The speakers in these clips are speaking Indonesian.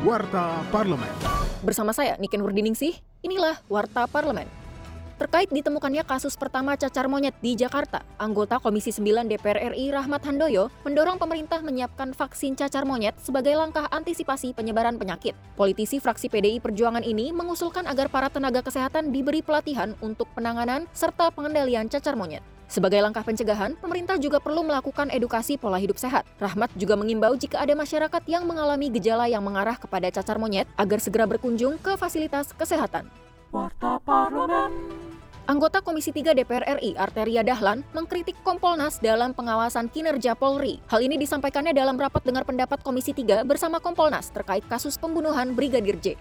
Warta Parlemen. Bersama saya, Niken Wardiningsih, inilah Warta Parlemen. Terkait ditemukannya kasus pertama cacar monyet di Jakarta, anggota Komisi 9 DPR RI Rahmat Handoyo mendorong pemerintah menyiapkan vaksin cacar monyet sebagai langkah antisipasi penyebaran penyakit. Politisi fraksi PDI Perjuangan ini mengusulkan agar para tenaga kesehatan diberi pelatihan untuk penanganan serta pengendalian cacar monyet. Sebagai langkah pencegahan, pemerintah juga perlu melakukan edukasi pola hidup sehat. Rahmat juga mengimbau jika ada masyarakat yang mengalami gejala yang mengarah kepada cacar monyet agar segera berkunjung ke fasilitas kesehatan. Warta Parlemen. Anggota Komisi 3 DPR RI, Arteria Dahlan, mengkritik Kompolnas dalam pengawasan kinerja Polri. Hal ini disampaikannya dalam rapat dengar pendapat Komisi 3 bersama Kompolnas terkait kasus pembunuhan Brigadir J.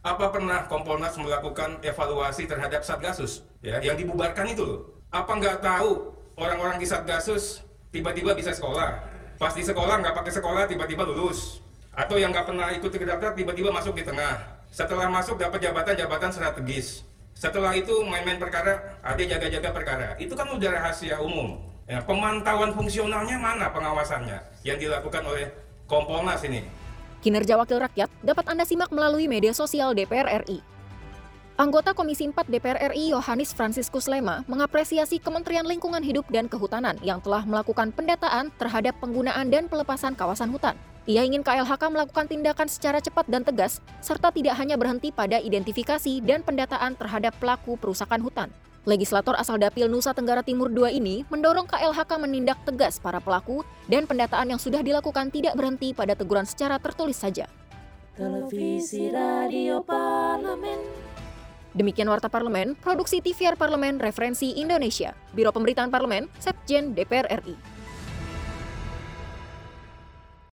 Apa pernah Kompolnas melakukan evaluasi terhadap Satgasus ya, yang dibubarkan itu loh? Apa nggak tahu orang-orang di Satgasus tiba-tiba bisa sekolah? Pas di sekolah nggak pakai sekolah tiba-tiba lulus. Atau yang nggak pernah ikut daftar tiba-tiba masuk di tengah. Setelah masuk dapat jabatan-jabatan strategis. Setelah itu main-main perkara, ada jaga-jaga perkara. Itu kan udah rahasia umum. Ya, pemantauan fungsionalnya mana pengawasannya yang dilakukan oleh Kompolnas ini? Kinerja Wakil Rakyat dapat Anda simak melalui media sosial DPR RI. Anggota Komisi 4 DPR RI Yohanis Franciscus Lema mengapresiasi Kementerian Lingkungan Hidup dan Kehutanan yang telah melakukan pendataan terhadap penggunaan dan pelepasan kawasan hutan. Ia ingin KLHK melakukan tindakan secara cepat dan tegas, serta tidak hanya berhenti pada identifikasi dan pendataan terhadap pelaku perusakan hutan. Legislator asal Dapil Nusa Tenggara Timur II ini mendorong KLHK menindak tegas para pelaku dan pendataan yang sudah dilakukan tidak berhenti pada teguran secara tertulis saja. Televisi Radio. Demikian Warta Parlemen, Produksi TVR Parlemen Referensi Indonesia, Biro Pemberitaan Parlemen, Setjen DPR RI.